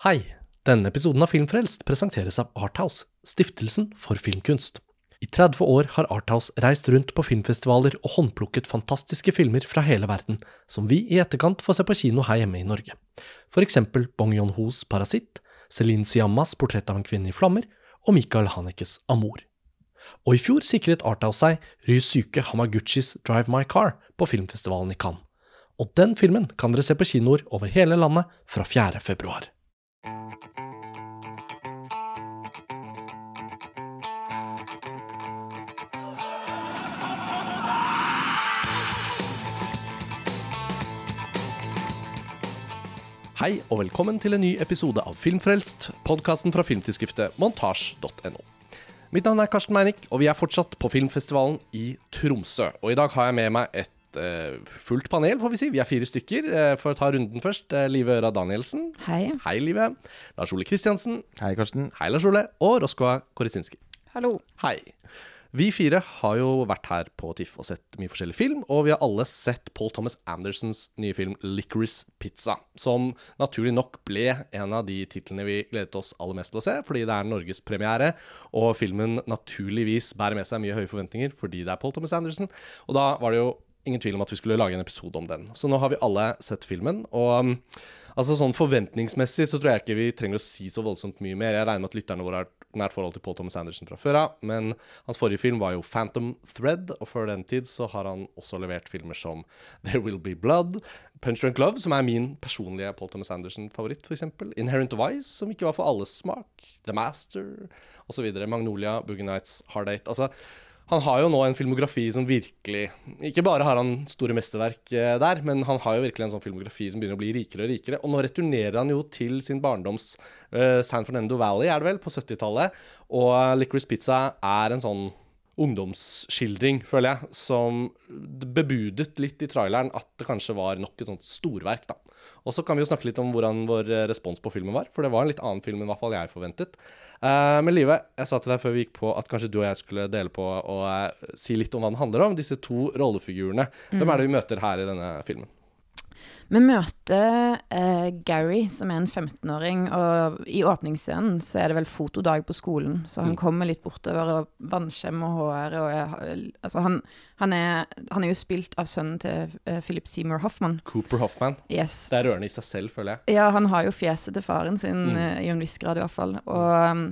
Hei! Denne episoden av Filmfrelst presenteres av Arthouse, stiftelsen for filmkunst. I 30 år har Arthouse reist rundt på filmfestivaler og håndplukket fantastiske filmer fra hele verden, som vi i etterkant får se på kino her hjemme i Norge. For eksempel Bong Yon-hos Parasitt, Celine Siammas Portrett av en kvinne i flammer og Michael Hanekes Amor. Og i fjor sikret Arthouse seg Ryusuke Hamaguchis Drive My Car på filmfestivalen i Cannes. Og den filmen kan dere se på kinoer over hele landet fra 4. februar. Hei og velkommen til en ny episode av Filmfrelst, podkasten fra filmtidsskriftet montasj.no. Mitt navn er Karsten Meinick, og vi er fortsatt på filmfestivalen i Tromsø. Og i dag har jeg med meg et uh, fullt panel, får vi si. Vi er fire stykker. Uh, for å ta runden først. Uh, Live Øra Danielsen. Hei. Hei, Live. Lars Ole Kristiansen. Hei, Karsten. Hei, Lars Ole. Og Roskva Korisinski. Hallo. Hei. Vi fire har jo vært her på TIFF og sett mye forskjellig film, og vi har alle sett Paul Thomas Andersons nye film 'Licorice Pizza', som naturlig nok ble en av de titlene vi gledet oss aller mest til å se, fordi det er norgespremiere, og filmen naturligvis bærer med seg mye høye forventninger fordi det er Paul Thomas Anderson, og da var det jo ingen tvil om at vi skulle lage en episode om den. Så nå har vi alle sett filmen, og altså sånn forventningsmessig så tror jeg ikke vi trenger å si så voldsomt mye mer. Jeg regner med at lytterne våre har nært forhold til Paul Thomas Anderson fra før av, men hans forrige film var jo Phantom Thread, og før den tid så har han også levert filmer som There Will Be Blood, Punch Drunk Love, som er min personlige Paul Thomas Anderson-favoritt, f.eks., Inherent Vice, som ikke var for alles smak, The Master, osv., Magnolia, Boogie Nights, Hard Eight. Altså, han har jo nå en filmografi som virkelig Ikke bare har han store mesterverk eh, der, men han har jo virkelig en sånn filmografi som begynner å bli rikere og rikere. Og nå returnerer han jo til sin barndoms uh, San Fernando Valley, er det vel, på 70-tallet. Og Licorice Pizza er en sånn ungdomsskildring, føler jeg, som bebudet litt i traileren at det kanskje var nok et sånt storverk, da. Og så kan vi jo snakke litt om hvordan vår respons på filmen var, for det var en litt annen film enn hva jeg forventet. Uh, men Live, jeg sa til deg før vi gikk på at kanskje du og jeg skulle dele på og uh, si litt om hva den handler om, disse to rollefigurene. Hvem er det vi møter her i denne filmen? Vi møter eh, Gary, som er en 15-åring, og i åpningsscenen så er det vel fotodag på skolen, så han Mm. kommer litt bortover og vannskjemmer håret og er, Altså, han, han, er, han er jo spilt av sønnen til eh, Philip Seymour Hoffman. Cooper Hoffman. Yes. Det er rørende i seg selv, føler jeg. Ja, han har jo fjeset til faren sin, Mm. eh, i en viss grad i hvert fall. Og um,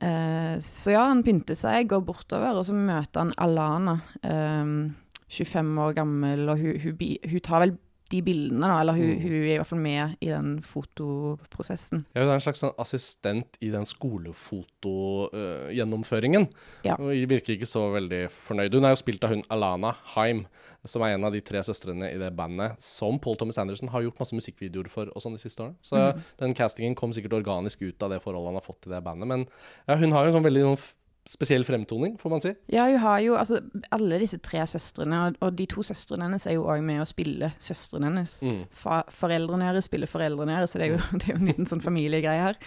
eh, Så ja, han pynter seg, går bortover, og så møter han Alana, um, 25 år gammel, og hun, hun, hun tar vel de bildene, da, eller hun, Mm. hun er i hvert fall med i den fotoprosessen. Ja, hun er en slags sånn assistent i den skolefotogjennomføringen. Uh, Ja. Hun virker ikke så veldig fornøyd. Hun er jo spilt av hun Alana Haim, som er en av de tre søstrene i det bandet som Paul Thomas Anderson har gjort masse musikkvideoer for og sånn de siste årene. Så mm. den castingen kom sikkert organisk ut av det forholdet han har fått til det bandet. Men ja, hun har jo en sånn veldig sånn f- spesiell fremtoning, får man si. Ja, hun har jo altså alle disse tre søstrene, og, og de to søstrene hennes er jo òg med å spille søstrene hennes. Mm. Fa foreldrene deres spiller foreldrene deres, så det er jo, det er jo en liten sånn familiegreie her.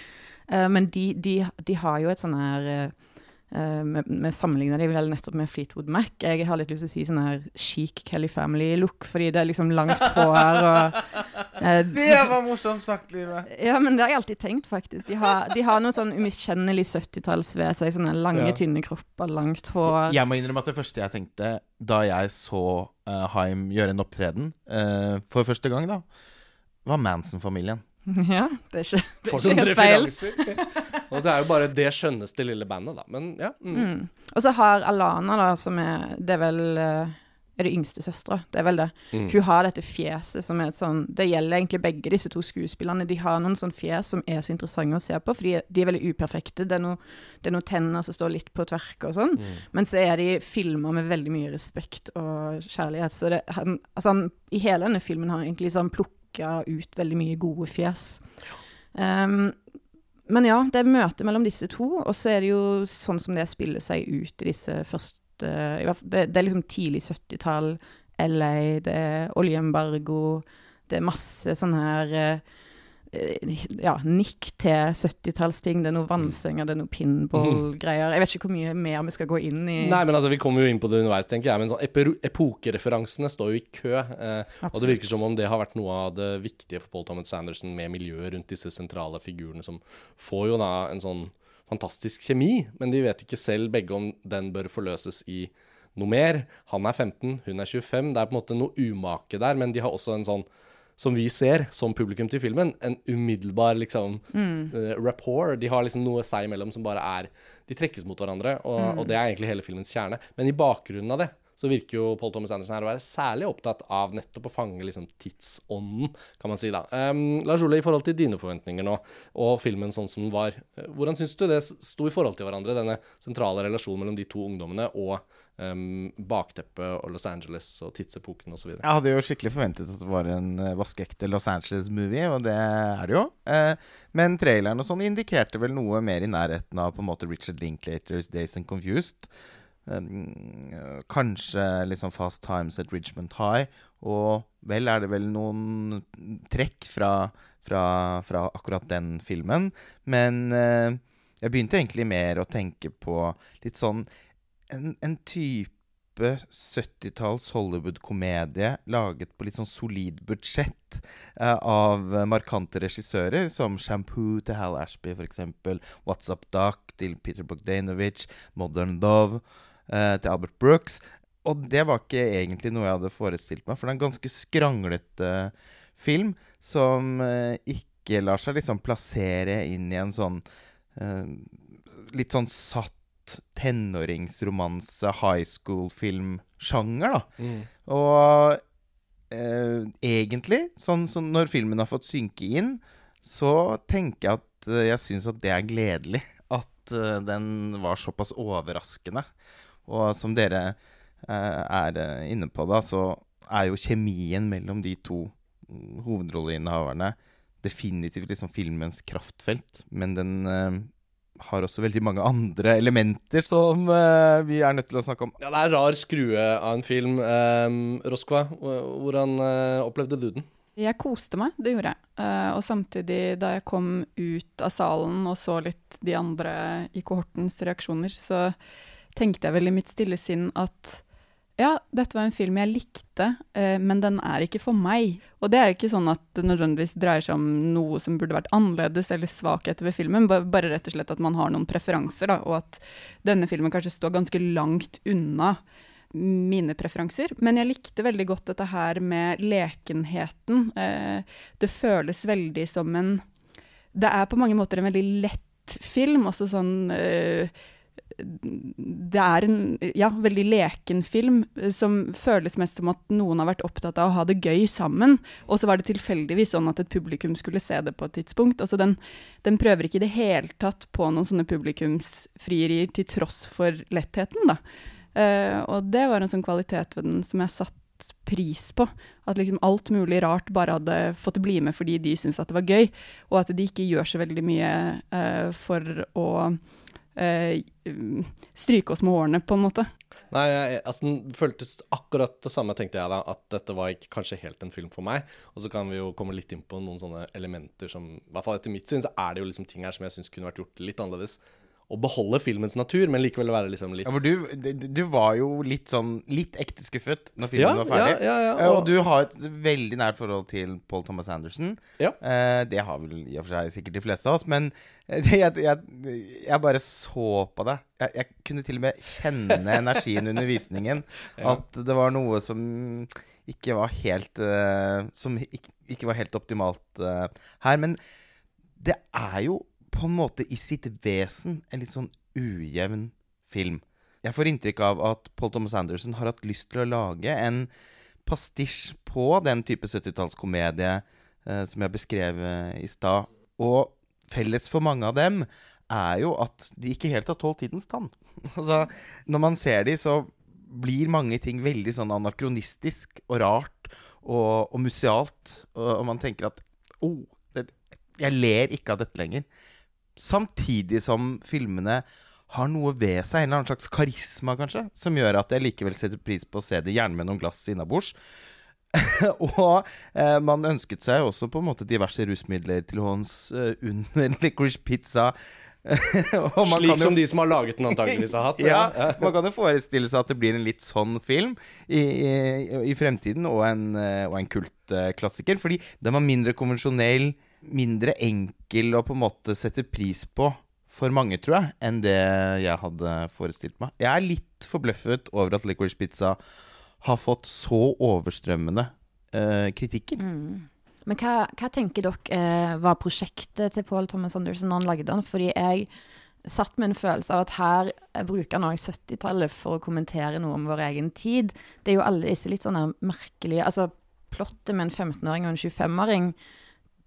Uh, men de, de, de har jo et sånn her eh, Vi vi sammenligner det vel nettopp med Fleetwood Mac. Jeg har litt lyst til å si sånn her chic Kelly Family-look, fordi det er liksom langt hår og eh, Det var morsomt sagt, Live. Ja, men det har jeg alltid tenkt, faktisk. De har, de har noe sånn umiskjennelig 70-talls ved seg. Sånne lange, Ja. tynne kropper, langt hår. Jeg må innrømme at det første jeg tenkte da jeg så uh, Haim gjøre en opptreden uh, for første gang, da, var Manson-familien. Ja, det er ikke, det er ikke helt feil. og det er jo bare det skjønneste lille bandet, da. Men ja. Mm. Mm. Og så har Alana, da, som er Det er vel eh, Er det yngste søstera? Det er vel det. Mm. Hun har dette fjeset som er et sånn Det gjelder egentlig begge disse to skuespillerne. De har noen sånn fjes som er så interessante å se på, fordi de er veldig uperfekte. Det er, no, det er noen tenner som står litt på tverke og sånn. Mm. Men så er de filma med veldig mye respekt og kjærlighet. Så det, han, altså han, i hele denne filmen har egentlig sånn plukka ut veldig mye gode fjes. Um, men ja, det er møtet mellom disse to, og så er det jo sånn som det spiller seg ut i disse første det, det er liksom tidlig 70-tall, LA, det er oljeembargo, det er masse sånn her eh, ja, nikk til 70-tallsting. Det er noe vannsenger, det er noe pinball-greier. Jeg vet ikke hvor mye mer vi skal gå inn i. Nei, men altså, Vi kommer jo inn på det underveis, tenker jeg. Men sånn epo- epokereferansene står jo i kø. Eh, og det virker som om det har vært noe av det viktige for Paul Thomas Anderson med miljøet rundt disse sentrale figurene, som får jo da en sånn fantastisk kjemi, men de vet ikke selv begge om den bør forløses i noe mer. Han er 15, hun er 25. Det er på en måte noe umake der, men de har også en sånn som vi ser som publikum til filmen, en umiddelbar liksom eh, rapport. De har liksom noe seg imellom som bare er De trekkes mot hverandre, og, og det er egentlig hele filmens kjerne. Men i bakgrunnen av det så virker jo Paul Thomas Anderson her å være særlig opptatt av nettopp å fange liksom tidsånden, kan man si da. Um, Lars Ole, i forhold til dine forventninger nå, og filmen sånn som den var, eh, hvordan syns du det sto i forhold til hverandre, denne sentrale relasjonen mellom de to ungdommene og um, bakteppet og Los Angeles og tidsepoken osv.? Jeg hadde jo skikkelig forventet at det var en eh, vaskeekte Los Angeles-movie, og det er det jo. Eh, men traileren og sånn indikerte vel noe mer i nærheten av på en måte Richard Linklaters Days and Confused. Um, kanskje liksom Fast Times at Richmond High. Og vel er det vel noen trekk fra, fra, fra akkurat den filmen. Men uh, jeg begynte egentlig mer å tenke på litt sånn en, en type 70-talls Hollywood-komedie laget på litt sånn solid budsjett uh, av markante regissører, som Shampoo til Hal Ashby f.eks., What's Up Doc til Peter Bogdanovich, Modern Love eh, til Albert Brooks. Og det var ikke egentlig noe jeg hadde forestilt meg, for det er en ganske skranglete film som eh, ikke lar seg liksom plassere inn i en sånn eh, litt sånn satt tenåringsromanse, high school-filmsjanger, da. Mm. Og eh, egentlig, sånn som når filmen har fått synke inn, så tenker jeg at eh, jeg syns at det er gledelig. At uh, den var såpass overraskende. Og som dere eh, er eh, inne på, da, så er jo kjemien mellom de to mm, hovedrolleinnehaverne definitivt liksom filmens kraftfelt. Men den eh, har også veldig mange andre elementer som eh, vi er nødt til å snakke om. Ja, det er en rar skrue av en film. Um, Roskva, hvordan eh, opplevde du den? Jeg koste meg, det gjorde jeg. Eh, og samtidig, da jeg kom ut av salen og så litt de andre i kohortens reaksjoner, så tenkte jeg vel i mitt stille sinn at ja, dette var en film jeg likte, eh, men den er ikke for meg. Og det er ikke sånn at det nødvendigvis dreier seg om noe som burde vært annerledes eller svakheter ved filmen, bare rett og slett at man har noen preferanser, da, og at denne filmen kanskje står ganske langt unna mine preferanser. Men jeg likte veldig godt dette her med lekenheten. Eh, det føles veldig som en Det er på mange måter en veldig lett film, også sånn eh, det er en ja, veldig leken film eh, som føles mest som at noen har vært opptatt av å ha det gøy sammen, og så var det tilfeldigvis sånn at et publikum skulle se det på et tidspunkt. Altså den, den prøver ikke i det hele tatt på noen sånne publikumsfrierier til tross for lettheten, da. Uh, og det var en sånn kvalitet ved den som jeg satte pris på. At liksom alt mulig rart bare hadde fått bli med fordi de syntes at det var gøy, og at de ikke gjør så veldig mye uh, for å stryke oss med hårene, på en måte. Nei, jeg, altså Den føltes akkurat det samme, tenkte jeg da. At dette var ikke kanskje helt en film for meg. Og så kan vi jo komme litt inn på noen sånne elementer som I hvert fall etter mitt syn så er det jo liksom ting her som jeg syns kunne vært gjort litt annerledes. Å beholde filmens natur, men likevel være liksom litt Ja, for du, du, var jo litt sånn Litt ekte skuffet når filmen var ferdig. Ja, ja, Eh, ja, Og du har et veldig nært forhold til Paul Thomas Anderson. Ja. Eh, det har vel i og for seg sikkert de fleste av oss, men eh, jeg, jeg, jeg bare så på det. Jeg, jeg kunne til og med kjenne energien under visningen. At det var noe som ikke var helt uh, Som ikke, ikke var helt optimalt uh, her. Men det er jo på en måte i sitt vesen en litt sånn ujevn film. Jeg får inntrykk av at Paul Thomas Anderson har hatt lyst til å lage en pastisj på den type 70-tallskomedie eh, som jeg beskrev eh, i stad. Og felles for mange av dem er jo at de ikke helt har tålt tidens tann. altså, når man ser de, så blir mange ting veldig sånn anakronistisk og rart og, og musealt. Og, og man tenker at oh, jeg ler ikke av dette lenger. Samtidig som filmene har noe ved seg, en eller annen slags karisma, kanskje, som gjør at jeg likevel setter pris på å se det, gjerne med noen glass innabords. og eh, man ønsket seg også på en måte diverse rusmidler til hånds eh, under Licorice Pizza. Og man Slik kan jo som de som har laget den, antageligvis har hatt. ja, man kan jo forestille seg at det blir en litt sånn film i, i, i fremtiden, og en, eh, og en kultklassiker. Fordi den var mindre konvensjonell, mindre enkel å på en måte sette pris på for mange, tror jeg, enn det jeg hadde forestilt meg. Jeg er litt forbløffet over at Licorice Pizza har fått så overstrømmende uh, kritikker. Mm. Men hva, hva tenker dere eh, var prosjektet til Paul Thomas Anderson når han lagde den? Fordi jeg satt med en følelse av at her bruker han også 70-tallet for å kommentere noe om vår egen tid. Det er jo alle disse litt sånne merkelige Altså, plottet med en 15-åring og en 25-åring,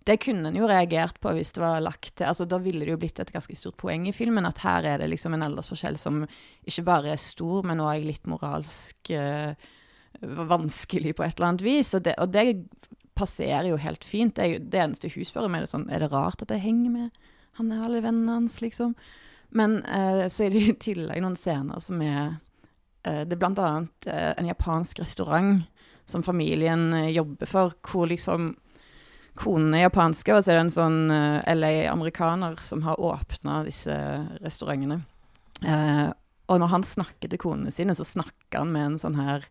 det kunne en jo reagert på hvis det var lagt til altså Da ville det jo blitt et ganske stort poeng i filmen, at her er det liksom en aldersforskjell som ikke bare er stor, men òg litt moralsk eh, vanskelig på et eller annet vis. Og det, og det passerer jo helt fint. Det, er jo, det eneste hun spør om, er det sånn Er det rart at jeg henger med han er alle vennene hans, liksom? Men eh, så er det i tillegg noen scener som er eh, Det er blant annet en japansk restaurant som familien jobber for, hvor liksom konen er japanske, og så er det en sånn eh, LA-amerikaner som har åpna disse restaurantene. Eh, og når han snakker til konene sine, så snakker han med en sånn her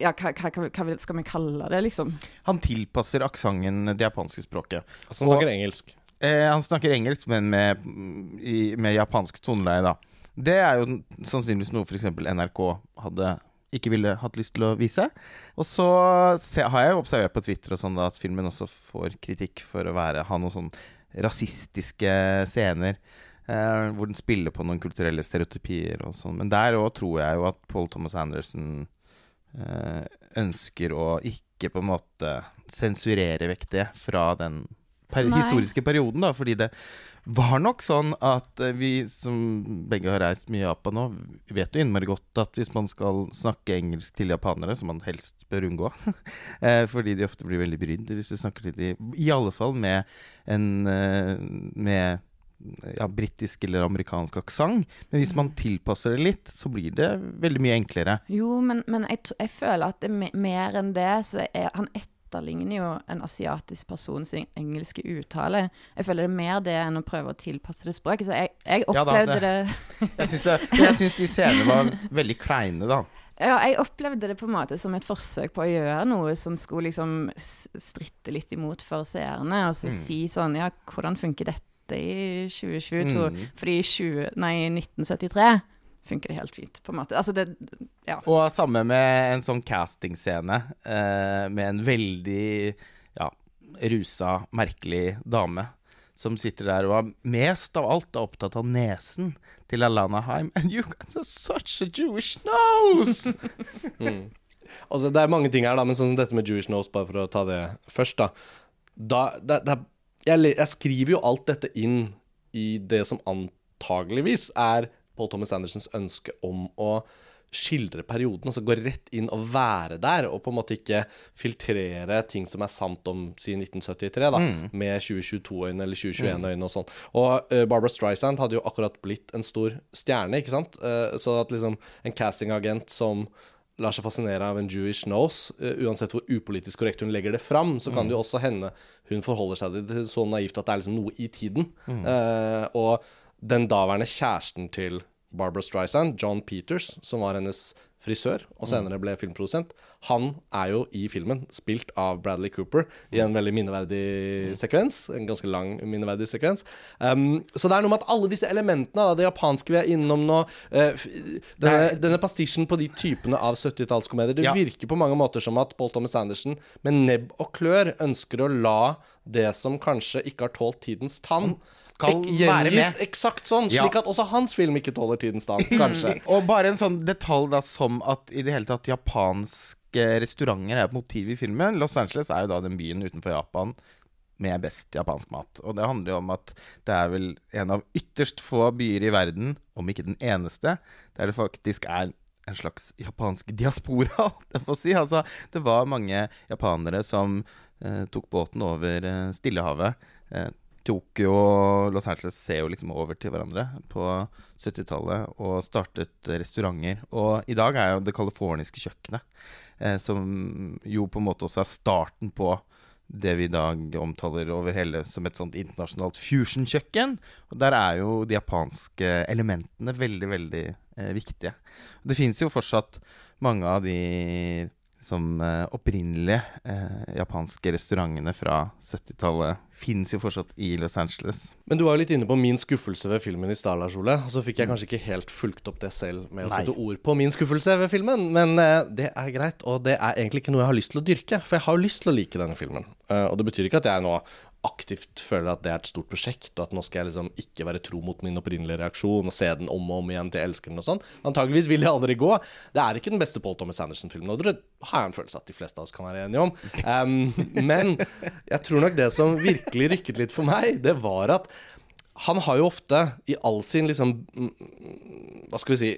ja, hva, hva, hva, skal vi kalle det, liksom? Han tilpasser aksenten det japanske språket. Altså, han snakker engelsk. Eh, han snakker engelsk, men med, i, med japansk toneleie, da. Det er jo sannsynligvis noe f.eks. NRK hadde ikke ville hatt lyst til å vise. Og så har jeg jo observert på Twitter og sånn da, at filmen også får kritikk for å være, ha noen sånn rasistiske scener. Eh, hvor den spiller på noen kulturelle stereotypier og sånn. Men der òg tror jeg jo at Paul Thomas Anderson eh, ønsker å ikke på en måte sensurere vekk det fra den per Nei. historiske perioden, da. Fordi det var nok sånn at eh, vi som begge har reist mye i Japan nå, vet jo innmari godt at hvis man skal snakke engelsk til japanere, som man helst bør unngå, eh, fordi de ofte blir veldig brydd hvis du snakker til dem, i alle fall med en eh, med ja, britisk eller amerikansk aksent. Men hvis man tilpasser det litt, så blir det veldig mye enklere. Jo, men, men jeg, jeg føler at det er mer enn det, så er, han etterligner jo en asiatisk person sin engelske uttale. Jeg føler det er mer det enn å prøve å tilpasse det språket. Så jeg, jeg Ja da, opplevde det- det, Jeg syns, de scenene var veldig kleine, da. Ja, jeg opplevde det på en måte som et forsøk på å gjøre noe som skulle liksom stritte litt imot for seerne, og så Mm. si sånn Ja, hvordan funker dette i 2022? Mm. Fordi i 20, nei, 1973 funker det helt fint, på en måte. Altså det Ja. Og samme med en sånn castingscene eh, med en veldig ja, rusa, merkelig dame som sitter der og er mest av alt er opptatt av nesen til Alana Haim. And you got such a Jewish nose! Mm. Altså, det er mange ting her, da, men sånn som dette med Jewish Nose, bare for å ta det først, da. da det, det, jeg, jeg skriver jo alt dette inn i det som antageligvis er Paul Thomas Andersens ønske om å skildre perioden, altså gå rett inn og være der, og på en måte ikke filtrere ting som er sant om si 1973, da, med 2022-øyne eller 2021-øyne og sånn. Og uh, Barbara Streisand hadde jo akkurat blitt en stor stjerne, ikke sant? Uh, så at liksom en castingagent som lar seg fascinere av en Jewish nose, uh, uansett hvor upolitisk korrekt hun legger det fram, så kan det jo også hende hun forholder seg til det så naivt at det er liksom noe i tiden. Eh, og den daværende kjæresten til Barbara Streisand, John Peters, som var hennes frisør, og senere ble filmprodusent, han er jo i filmen spilt av Bradley Cooper i en veldig minneverdig sekvens. En ganske lang minneverdig sekvens. Um, så det er noe med at alle disse elementene, da, det japanske vi er innom nå, uh, denne, denne pastisjen på de typene av 70-tallskomedier, det Ja. virker på mange måter som at Paul Thomas Anderson med nebb og klør ønsker å la det som kanskje ikke har tålt tidens tann, skal være med. eksakt sånn, slik at også hans film ikke tåler tidens tann, kanskje. Og bare en sånn detalj da som at i det hele tatt japanske restauranter er et motiv i filmen. Los Angeles er jo da den byen utenfor Japan med best japansk mat. Og det handler jo om at det er vel en av ytterst få byer i verden, om ikke den eneste, der det faktisk er en slags japansk diaspora, jeg på si. Altså, det var mange japanere som eh, tok båten over eh, Stillehavet. Eh, Tokyo og Los Angeles ser jo liksom over til hverandre på 70-tallet og startet restauranter. Og i dag er jo det californiske kjøkkenet, eh, som jo på en måte også er starten på det vi i dag omtaler over hele som et sånt internasjonalt fusion-kjøkken. Og der er jo de japanske elementene veldig, veldig eh, viktige. Det fins jo fortsatt mange av de som eh, opprinnelige eh, japanske restaurantene fra 70-tallet finnes jo fortsatt i Los Angeles. Men du var jo litt inne på min skuffelse ved filmen i stad, Lars Ole. Og så fikk jeg kanskje ikke helt fulgt opp det selv med å Nei. sette ord på min skuffelse ved filmen. Men eh, det er greit, og det er egentlig ikke noe jeg har lyst til å dyrke. For jeg har jo lyst til å like denne filmen. Eh, og det betyr ikke at jeg nå aktivt føler at det er et stort prosjekt, og at nå skal jeg liksom ikke være tro mot min opprinnelige reaksjon og se den om og om igjen til jeg elsker den og sånn. Antageligvis vil jeg aldri gå. Det er ikke den beste Paul Thomas Anderson-filmen, og det har jeg en følelse at de fleste av oss kan være enige om. Um, men jeg tror nok det som virkelig rykket litt for meg, det var at han har jo ofte i all sin liksom mm, Hva skal vi si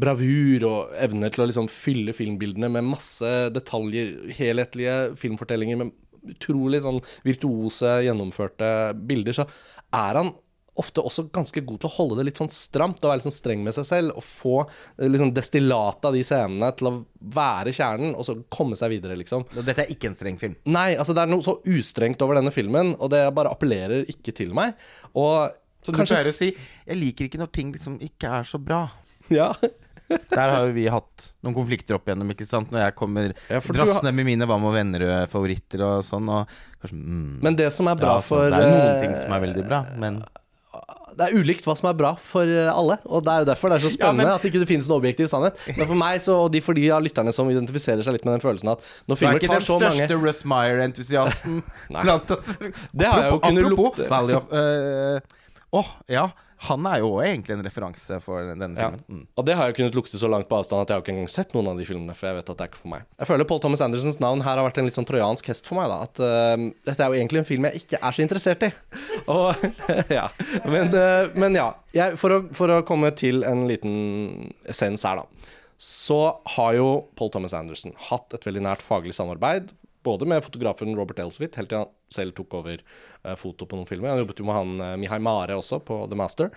Bravur og evne til å liksom fylle filmbildene med masse detaljer, helhetlige filmfortellinger med utrolig sånn virtuose, gjennomførte bilder, så er han ofte også ganske god til å holde det litt sånn stramt og være litt sånn streng med seg selv. Og få eh, liksom destillat av de scenene til å være kjernen, og så komme seg videre, liksom. Dette er ikke en streng film. Nei, altså det er noe så ustrengt over denne filmen, og det bare appellerer ikke til meg. Og Som du pleier å si, jeg liker ikke når ting liksom ikke er så bra. Ja. Der har jo vi hatt noen konflikter opp igjennom, ikke sant. Når jeg kommer Ja, drassende har- med mine Hva med venner-favoritter og sånn, og kanskje mm, Men det som er bra ja, for Det er noen eh, ting som er veldig bra, men Det er ulikt hva som er bra for eh, alle, og det er jo derfor det er så Ja, spennende men- at det ikke finnes noen objektiv sannhet. Men for meg, så, og de, for de av lytterne som identifiserer seg litt med den følelsen at når Du er ikke den største mange Russ Meyer-entusiasten blant oss. Det har jeg jo kunnet Apropos lukte. Valley of uh, Åh, ja. Han er jo egentlig en referanse for denne Ja. filmen. Mm. Og det har jeg kunnet lukte så langt på avstand at jeg har ikke engang sett noen av de filmene. For jeg vet at det er ikke for meg. Jeg føler Paul Thomas Andersons navn her har vært en litt sånn trojansk hest for meg. da At uh, dette er jo egentlig en film jeg ikke er så interessert i. Og ja Men, uh, men ja. Jeg, for, å, for å komme til en liten essens her, da. Så har jo Paul Thomas Anderson hatt et veldig nært faglig samarbeid. Både med fotografen Robert Elswith, helt til han selv tok over eh, foto på noen filmer. Han jobbet jo med han uh, Mihai Mare også, på The Master.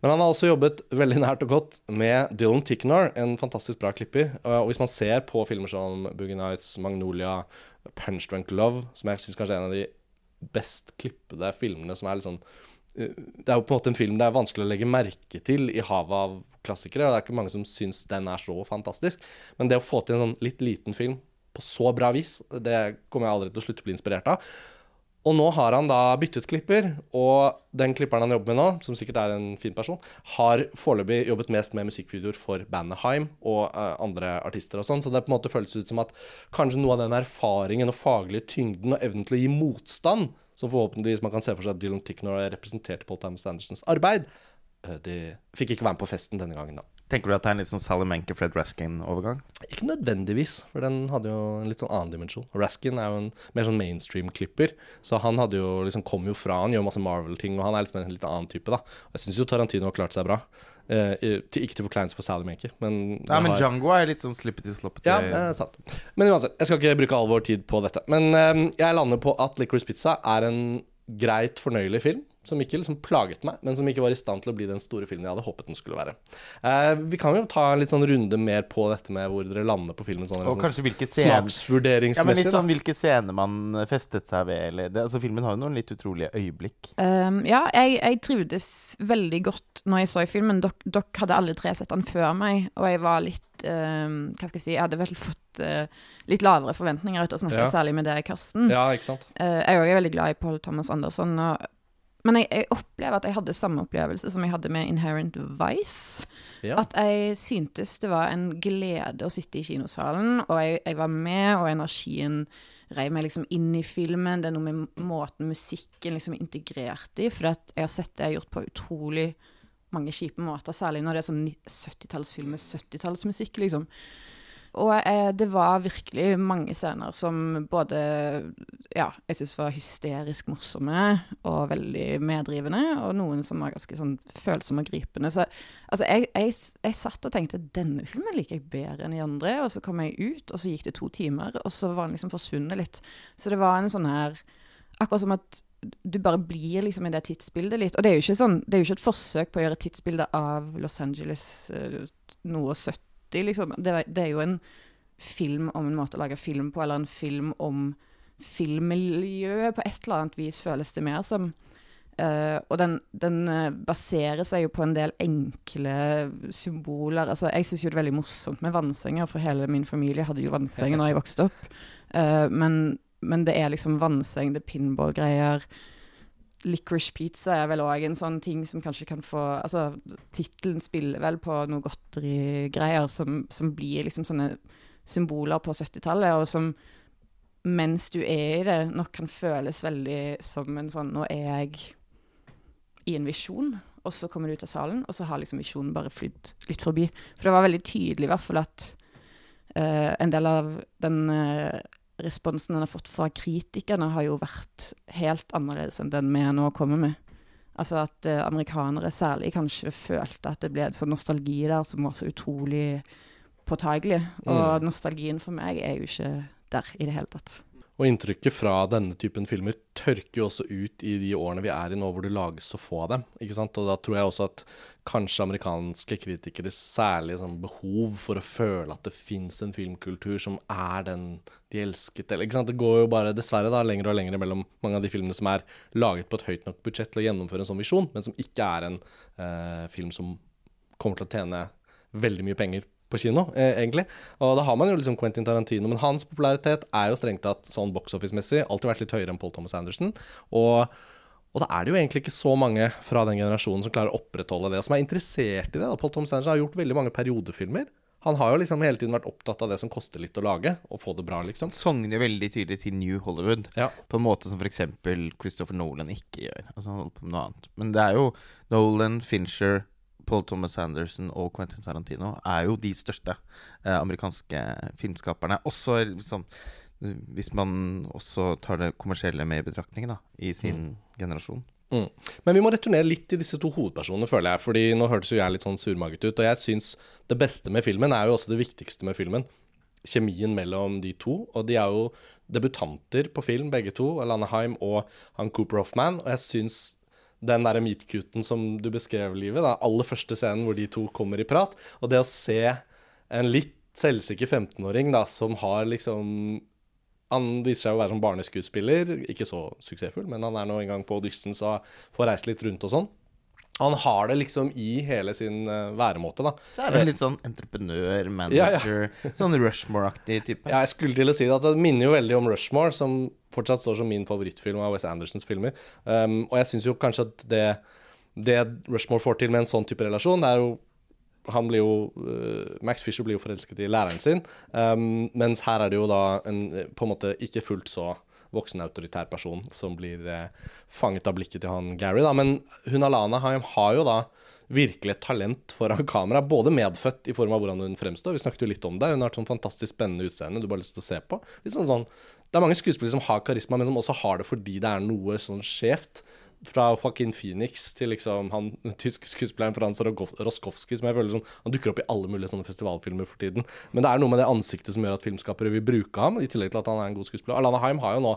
Men han har også jobbet veldig nært og godt med Dylan Ticknor, en fantastisk bra klipper. Og hvis man ser på filmer som Boogie Nights, Magnolia, Punch Drunk Love, som jeg syns kanskje er en av de best klippede filmene som er litt sånn eh, Det er jo på en måte en film det er vanskelig å legge merke til i havet av klassikere. Og det er ikke mange som syns den er så fantastisk. Men det å få til en sånn litt liten film på så bra vis, det kommer jeg aldri til å slutte å bli inspirert av. Og nå har han da byttet klipper, og den klipperen han jobber med nå, som sikkert er en fin person, har foreløpig jobbet mest med musikkvideoer for bandet Haim og uh, andre artister og sånn, så det på en måte føles ut som at kanskje noe av den erfaringen og faglige tyngden og evnen til å gi motstand, som forhåpentligvis man kan se for seg at Dylan Ticknor representerte Paul Thomas Andersens arbeid, uh, de fikk ikke være med på festen denne gangen, da. Tenker du at det er en litt sånn Sally Menke, Fred Raskin-overgang? Ikke nødvendigvis, for den hadde jo en litt sånn annen dimensjon. Raskin er jo en mer sånn mainstream-klipper, så han hadde jo liksom kom jo fra Han gjør masse Marvel-ting, og han er liksom en litt annen type, da. Og Jeg syns jo Tarantino har klart seg bra. Eh, ikke til forkleinelse for Sally Menke, men Nei, men har- Django er litt sånn slippety-sloppety. ja, er sant. Men uansett, jeg skal ikke bruke all vår tid på dette. Men eh, jeg lander på at Licorice Pizza er en greit fornøyelig film. Som ikke liksom plaget meg, men som ikke var i stand til å bli den store filmen jeg hadde håpet den skulle være. Eh, vi kan jo ta en litt sånn runde mer på dette med hvor dere lander på filmen. Sånn, Og sånn kanskje hvilke scener Ja, men litt da. sånn hvilke scener man festet seg ved, eller det, Altså, filmen har jo noen litt utrolige øyeblikk. Um, ja, jeg, jeg trivdes veldig godt når jeg så i filmen. Dok, dere hadde alle tre sett den før meg, og jeg var litt um, Hva skal jeg si Jeg hadde vel fått uh, litt lavere forventninger etter å snakke Ja. særlig med deg, Karsten. Ja, ikke sant. Uh, jeg òg er veldig glad i Paul Thomas Anderson. Og, men jeg, jeg opplever at jeg hadde samme opplevelse som jeg hadde med Inherent Vice. Ja. At jeg syntes det var en glede å sitte i kinosalen, og jeg, jeg var med, og energien reiv meg liksom inn i filmen. Det er noe med måten musikken liksom er integrert i, for jeg har sett det jeg har gjort på utrolig mange kjipe måter, særlig når det er sånn 70-tallsfilm med 70-tallsmusikk, liksom. Og eh, det var virkelig mange scener som både ja, jeg syns var hysterisk morsomme og veldig meddrivende, og noen som var ganske sånn følsomme og gripende. Så altså, jeg, jeg, jeg satt og tenkte denne filmen liker jeg bedre enn de andre, og så kom jeg ut, og så gikk det to timer, og så var den liksom forsvunnet litt. Så det var en sånn her Akkurat som at du bare blir liksom i det tidsbildet litt. Og det er jo ikke sånn, det er jo ikke et forsøk på å gjøre et av Los Angeles eh, noe 70, liksom. Det, det er jo en film om en måte å lage film på, eller en film om filmmiljøet på et eller annet vis, føles det mer som. Uh, og den, den eh, baserer seg jo på en del enkle symboler. Altså, jeg syns jo det er veldig morsomt med vannsenger, for hele min familie hadde jo vannsenger da jeg vokste opp. Uh, men, men det er liksom vannseng, det er pinballgreier. Licorice pizza er vel òg en sånn ting som kanskje kan få Altså, tittelen spiller vel på noe godterigreier som, som blir liksom sånne symboler på 70-tallet, og som mens du er i det, nok kan føles veldig som en sånn Nå er jeg i en visjon, og så kommer du ut av salen, og så har liksom visjonen bare flydd litt forbi. For det var veldig tydelig i hvert fall at uh, en del av den eh, responsen den har fått fra kritikerne, har jo vært helt annerledes enn den vi nå kommer med. Altså at eh, amerikanere særlig kanskje følte at det ble en sånn nostalgi der som var så utrolig påtagelig. Og nostalgien for meg er jo ikke der i det hele tatt. Og inntrykket fra denne typen filmer tørker jo også ut i de årene vi er i nå, hvor det lages så få av dem. ikke sant? Og da tror jeg også at kanskje amerikanske kritikere særlig sånn behov for å føle at det fins en filmkultur som er den de elsket. Eller, ikke sant? Det går jo bare dessverre da lenger og lenger mellom mange av de filmene som er laget på et høyt nok budsjett til å gjennomføre en sånn visjon, men som ikke er en eh, film som kommer til å tjene veldig mye penger på kino, eh, egentlig. Og da har man jo liksom Quentin Tarantino, men hans popularitet er jo strengt tatt sånn box office-messig alltid vært litt høyere enn Paul Thomas Anderson. Og, og da er det jo egentlig ikke så mange fra den generasjonen som klarer å opprettholde det, og som er interessert i det. da. Paul Thomas Anderson har gjort veldig mange periodefilmer. Han har jo liksom hele tiden vært opptatt av det som koster litt å lage, og få det bra, liksom. Sogner jo veldig tydelig til New Hollywood. Ja. På en måte som f.eks. Christopher Nolan ikke gjør. Altså Han holder på med noe annet. Men det er jo Nolan, Fincher, Paul Thomas Anderson og Quentin Tarantino er jo de største eh, amerikanske filmskaperne. Også liksom Hvis man også tar det kommersielle med i betraktning, da, i sin generasjon. Mm. Men vi må returnere litt til disse to hovedpersonene, føler jeg. Fordi nå hørtes jo jeg litt sånn surmaget ut. Og jeg syns det beste med filmen er jo også det viktigste med filmen. Kjemien mellom de to. Og de er jo debutanter på film, begge to. Alana Haim og han Cooper Hoffman. Og jeg syns den derre meetcuten som du beskrev, Livet, den aller første scenen hvor de to kommer i prat, og det å se en litt selvsikker 15-åring da, som har liksom Han viser seg å være som barneskuespiller, ikke så suksessfull, men han er nå en gang på auditions og får reist litt rundt og sånn. Han har det liksom i hele sin uh, væremåte, da. Så er det litt sånn entreprenør, Ja, manager, sånn Rushmore-aktig type. Ja, jeg skulle til å si det, at det minner jo veldig om Rushmore, som fortsatt står som min favorittfilm av Wes Andersons filmer. Um, og jeg syns jo kanskje at det, det Rushmore får til med en sånn type relasjon, det er jo han blir jo uh, Max Fisher blir jo forelsket i læreren sin, um, mens her er det jo da en eh, på en måte ikke fullt så voksen autoritær person som blir eh, fanget av blikket til han Gary, da. Men hun Alana Haim har jo da virkelig et talent foran kamera, både medfødt i form av hvordan hun fremstår, vi snakket jo litt om det, hun har et sånn fantastisk spennende utseende du bare har lyst til å se på. Litt sånn, sånn, det er mange skuespillere som har karisma, men som også har det fordi det er noe sånn skjevt. Fra Joaquin Phoenix til liksom han tyske skuespilleren Frans Roskowski, som jeg føler som Han dukker opp i alle mulige sånne festivalfilmer for tiden. Men det er noe med det ansiktet som gjør at filmskapere vil bruke ham, i tillegg til at han er en god skuespiller. Alana Haim har jo nå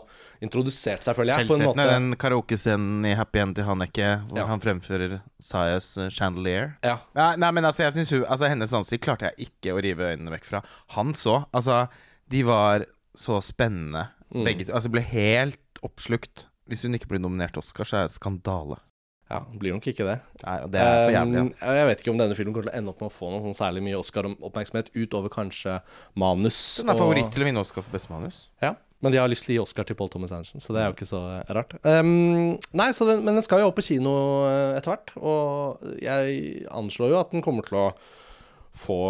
introdusert seg, føler jeg, på en måte. den karaokescenen i Happy End til Haneke, hvor Ja. han fremfører Sayas eh, Chandelier. Ja. Ja, nei, men altså, jeg synes hun Altså, hennes ansikt klarte jeg ikke å rive øynene vekk fra. Han så Altså, de var så spennende, Mm. begge to. Altså, ble helt oppslukt. Hvis hun ikke blir nominert til Oscar, så er det skandale. ja, blir nok ikke det. Nei, og det er for jævlig. Ja. jeg vet ikke om denne filmen kommer til å ende opp med å få noe sånn særlig mye Oscar-oppmerksomhet utover kanskje manus. Den er favoritt til å vinne Oscar for beste manus. Ja, men de har lyst til å gi Oscar til Paul Thomas Anderson, så det er jo ikke så eh, rart. Um, nei, så den, Men den skal jo opp på kino eh, etter hvert, og jeg anslår jo at den kommer til å få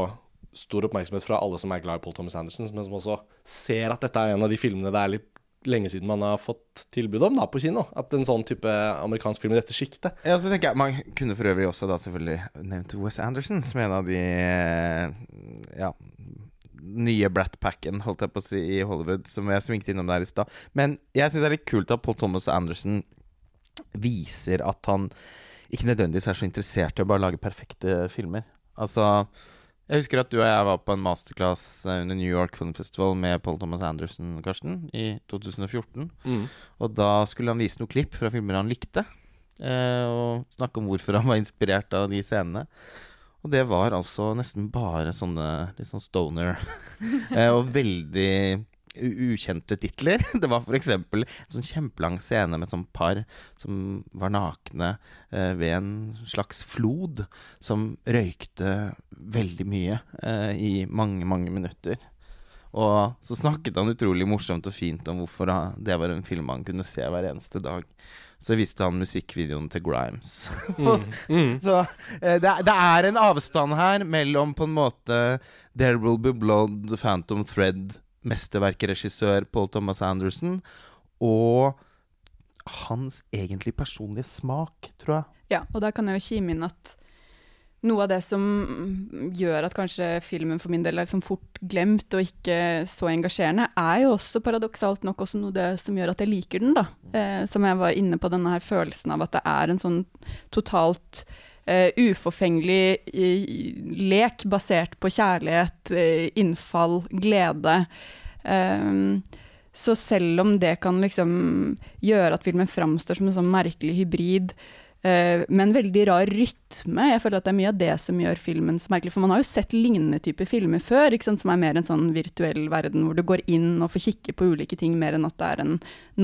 stor oppmerksomhet fra alle som er glad i Paul Thomas Anderson, men som også ser at dette er en av de filmene det er litt lenge siden man har fått tilbud om da på kino. At en sånn type amerikansk film i dette sjiktet Ja, så tenker jeg Man kunne for øvrig også da selvfølgelig nevnt Wes Anderson som en av de eh, Ja nye Brat Packen, holdt jeg på å si, i Hollywood, som jeg svingte innom der i stad. Men jeg syns det er litt kult at Paul Thomas Anderson viser at han ikke nødvendigvis er så interessert i å bare lage perfekte filmer. Altså Jeg husker at du og jeg var på en masterclass eh, under New York Film Festival med Paul Thomas Anderson, Karsten, i 2014. Mm. Og da skulle han vise noen klipp fra filmer han likte, eh, og snakke om hvorfor han var inspirert av de scenene. Og det var altså nesten bare sånne litt sånn stoner eh, og veldig ukjente titler. Det var f.eks. en sånn kjempelang scene med et sånt par som var nakne eh, ved en slags flod, som røykte veldig mye eh, i mange, mange minutter. Og så snakket han utrolig morsomt og fint om hvorfor det var en film han kunne se hver eneste dag. Så viste han musikkvideoen til Grimes. Mm. Mm. Så eh, det, det er en avstand her mellom på en måte There Will Be Blood, Phantom Thread, mesterverkregissør Paul Thomas Anderson, og hans egentlig personlige smak, tror jeg. Ja, og der kan jeg jo kime inn at noe av det som gjør at kanskje filmen for min del er liksom fort glemt og ikke så engasjerende, er jo også paradoksalt nok også noe det som gjør at jeg liker den, da. Eh, som jeg var inne på, denne her følelsen av at det er en sånn totalt eh, uforfengelig uh, lek basert på kjærlighet, uh, innfall, glede. Så selv om det kan liksom gjøre at filmen framstår som en sånn merkelig hybrid med en veldig rar rytme. Jeg føler at det er mye av det som gjør filmen så merkelig. For man har jo sett lignende typer filmer før, som er mer en sånn virtuell verden hvor du går inn og får kikke på ulike ting, mer enn at det er en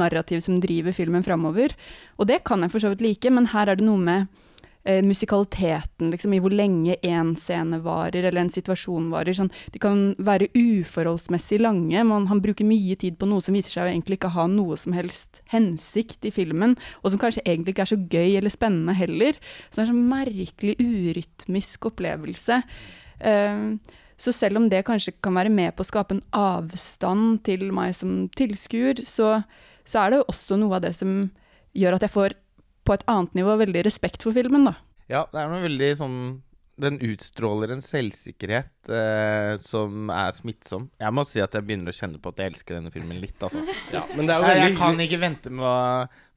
narrativ som driver filmen framover. Og det kan jeg for så vidt like, men her er det noe med eh, musikaliteten, liksom, i hvor lenge en scene varer, eller en situasjon varer. Sånn, de kan være uforholdsmessig lange. Man, han bruker mye tid på noe som viser seg å egentlig ikke ha noe som helst hensikt i filmen, og som kanskje egentlig ikke er så gøy eller spennende heller. Så det er en sånn merkelig urytmisk opplevelse. Eh, så selv om det kanskje kan være med på å skape en avstand til meg som tilskuer, så, så er det jo også noe av det som gjør at jeg får på et annet nivå veldig respekt for filmen, da. Ja, det er noe veldig sånn Den utstråler en selvsikkerhet eh, som er smittsom. Jeg må si at jeg begynner å kjenne på at jeg elsker denne filmen litt, altså. Ja, men det er jo veldig jeg kan ikke vente med å,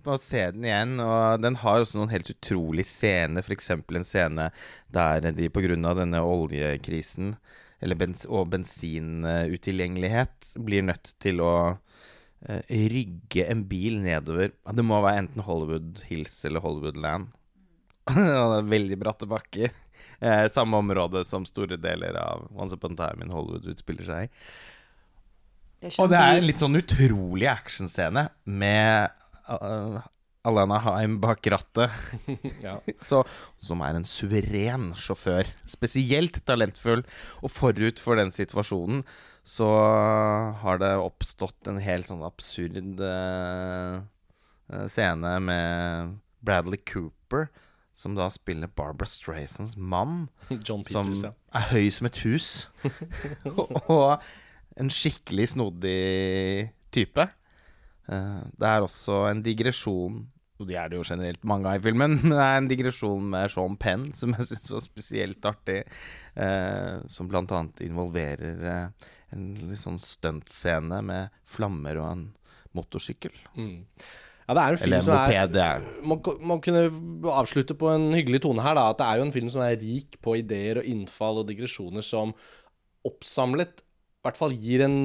med å se den igjen. Og den har også noen helt utrolige scener, f.eks. en scene der de pga. denne oljekrisen eller bens og bensinutilgjengelighet blir nødt til å rygge en bil nedover Det må være enten Hollywood Hills eller Hollywood Land. Veldig bratte bakker. Eh, samme område som store deler av Once Upon a Time in Hollywood utspiller seg i. Og det er en litt sånn utrolig actionscene med uh, Alana Haim bak rattet, ja. så, som er en suveren sjåfør. Spesielt talentfull. Og forut for den situasjonen så har det oppstått en helt sånn absurd eh, scene med Bradley Cooper, som da spiller Barbara Straysands mann John som Peters, ja. er høy som et hus. og en skikkelig snodig type. Uh, det er også en digresjon og de er det jo generelt mange av i filmen, men det er en digresjon med Sean Penn som jeg syns var spesielt artig. eh, som annet involverer eh, en litt sånn stuntscene med flammer og en motorsykkel. Mm. Ja, det er en film en som moped. Er man, man kunne avslutte på en hyggelig tone her, da. At det er jo en film som er rik på ideer og innfall og digresjoner som oppsamlet hvert fall gir en,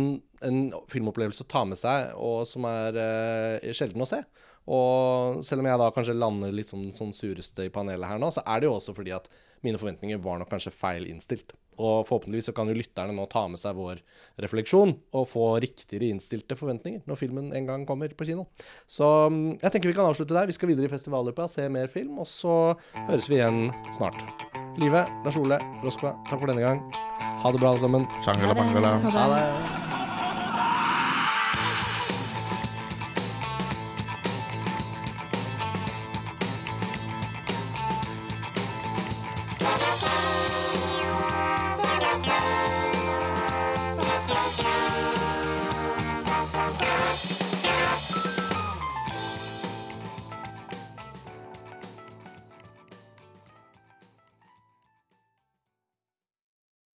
en filmopplevelse å ta med seg, og som er eh, sjelden å se. Og selv om jeg da kanskje lander litt sånn, sånn sureste i panelet her nå, så er det jo også fordi at mine forventninger var nok kanskje feil innstilt. Og forhåpentligvis så kan jo lytterne nå ta med seg vår refleksjon og få riktigere innstilte forventninger når filmen en gang kommer på kino. Så mm, jeg tenker vi kan avslutte der. Vi skal videre i festivalløpet, se mer film, og så høres vi igjen snart. Live, Lars Ole, Roskva, takk for denne gang. Ha det bra, alle sammen. Shangala det? Ha det.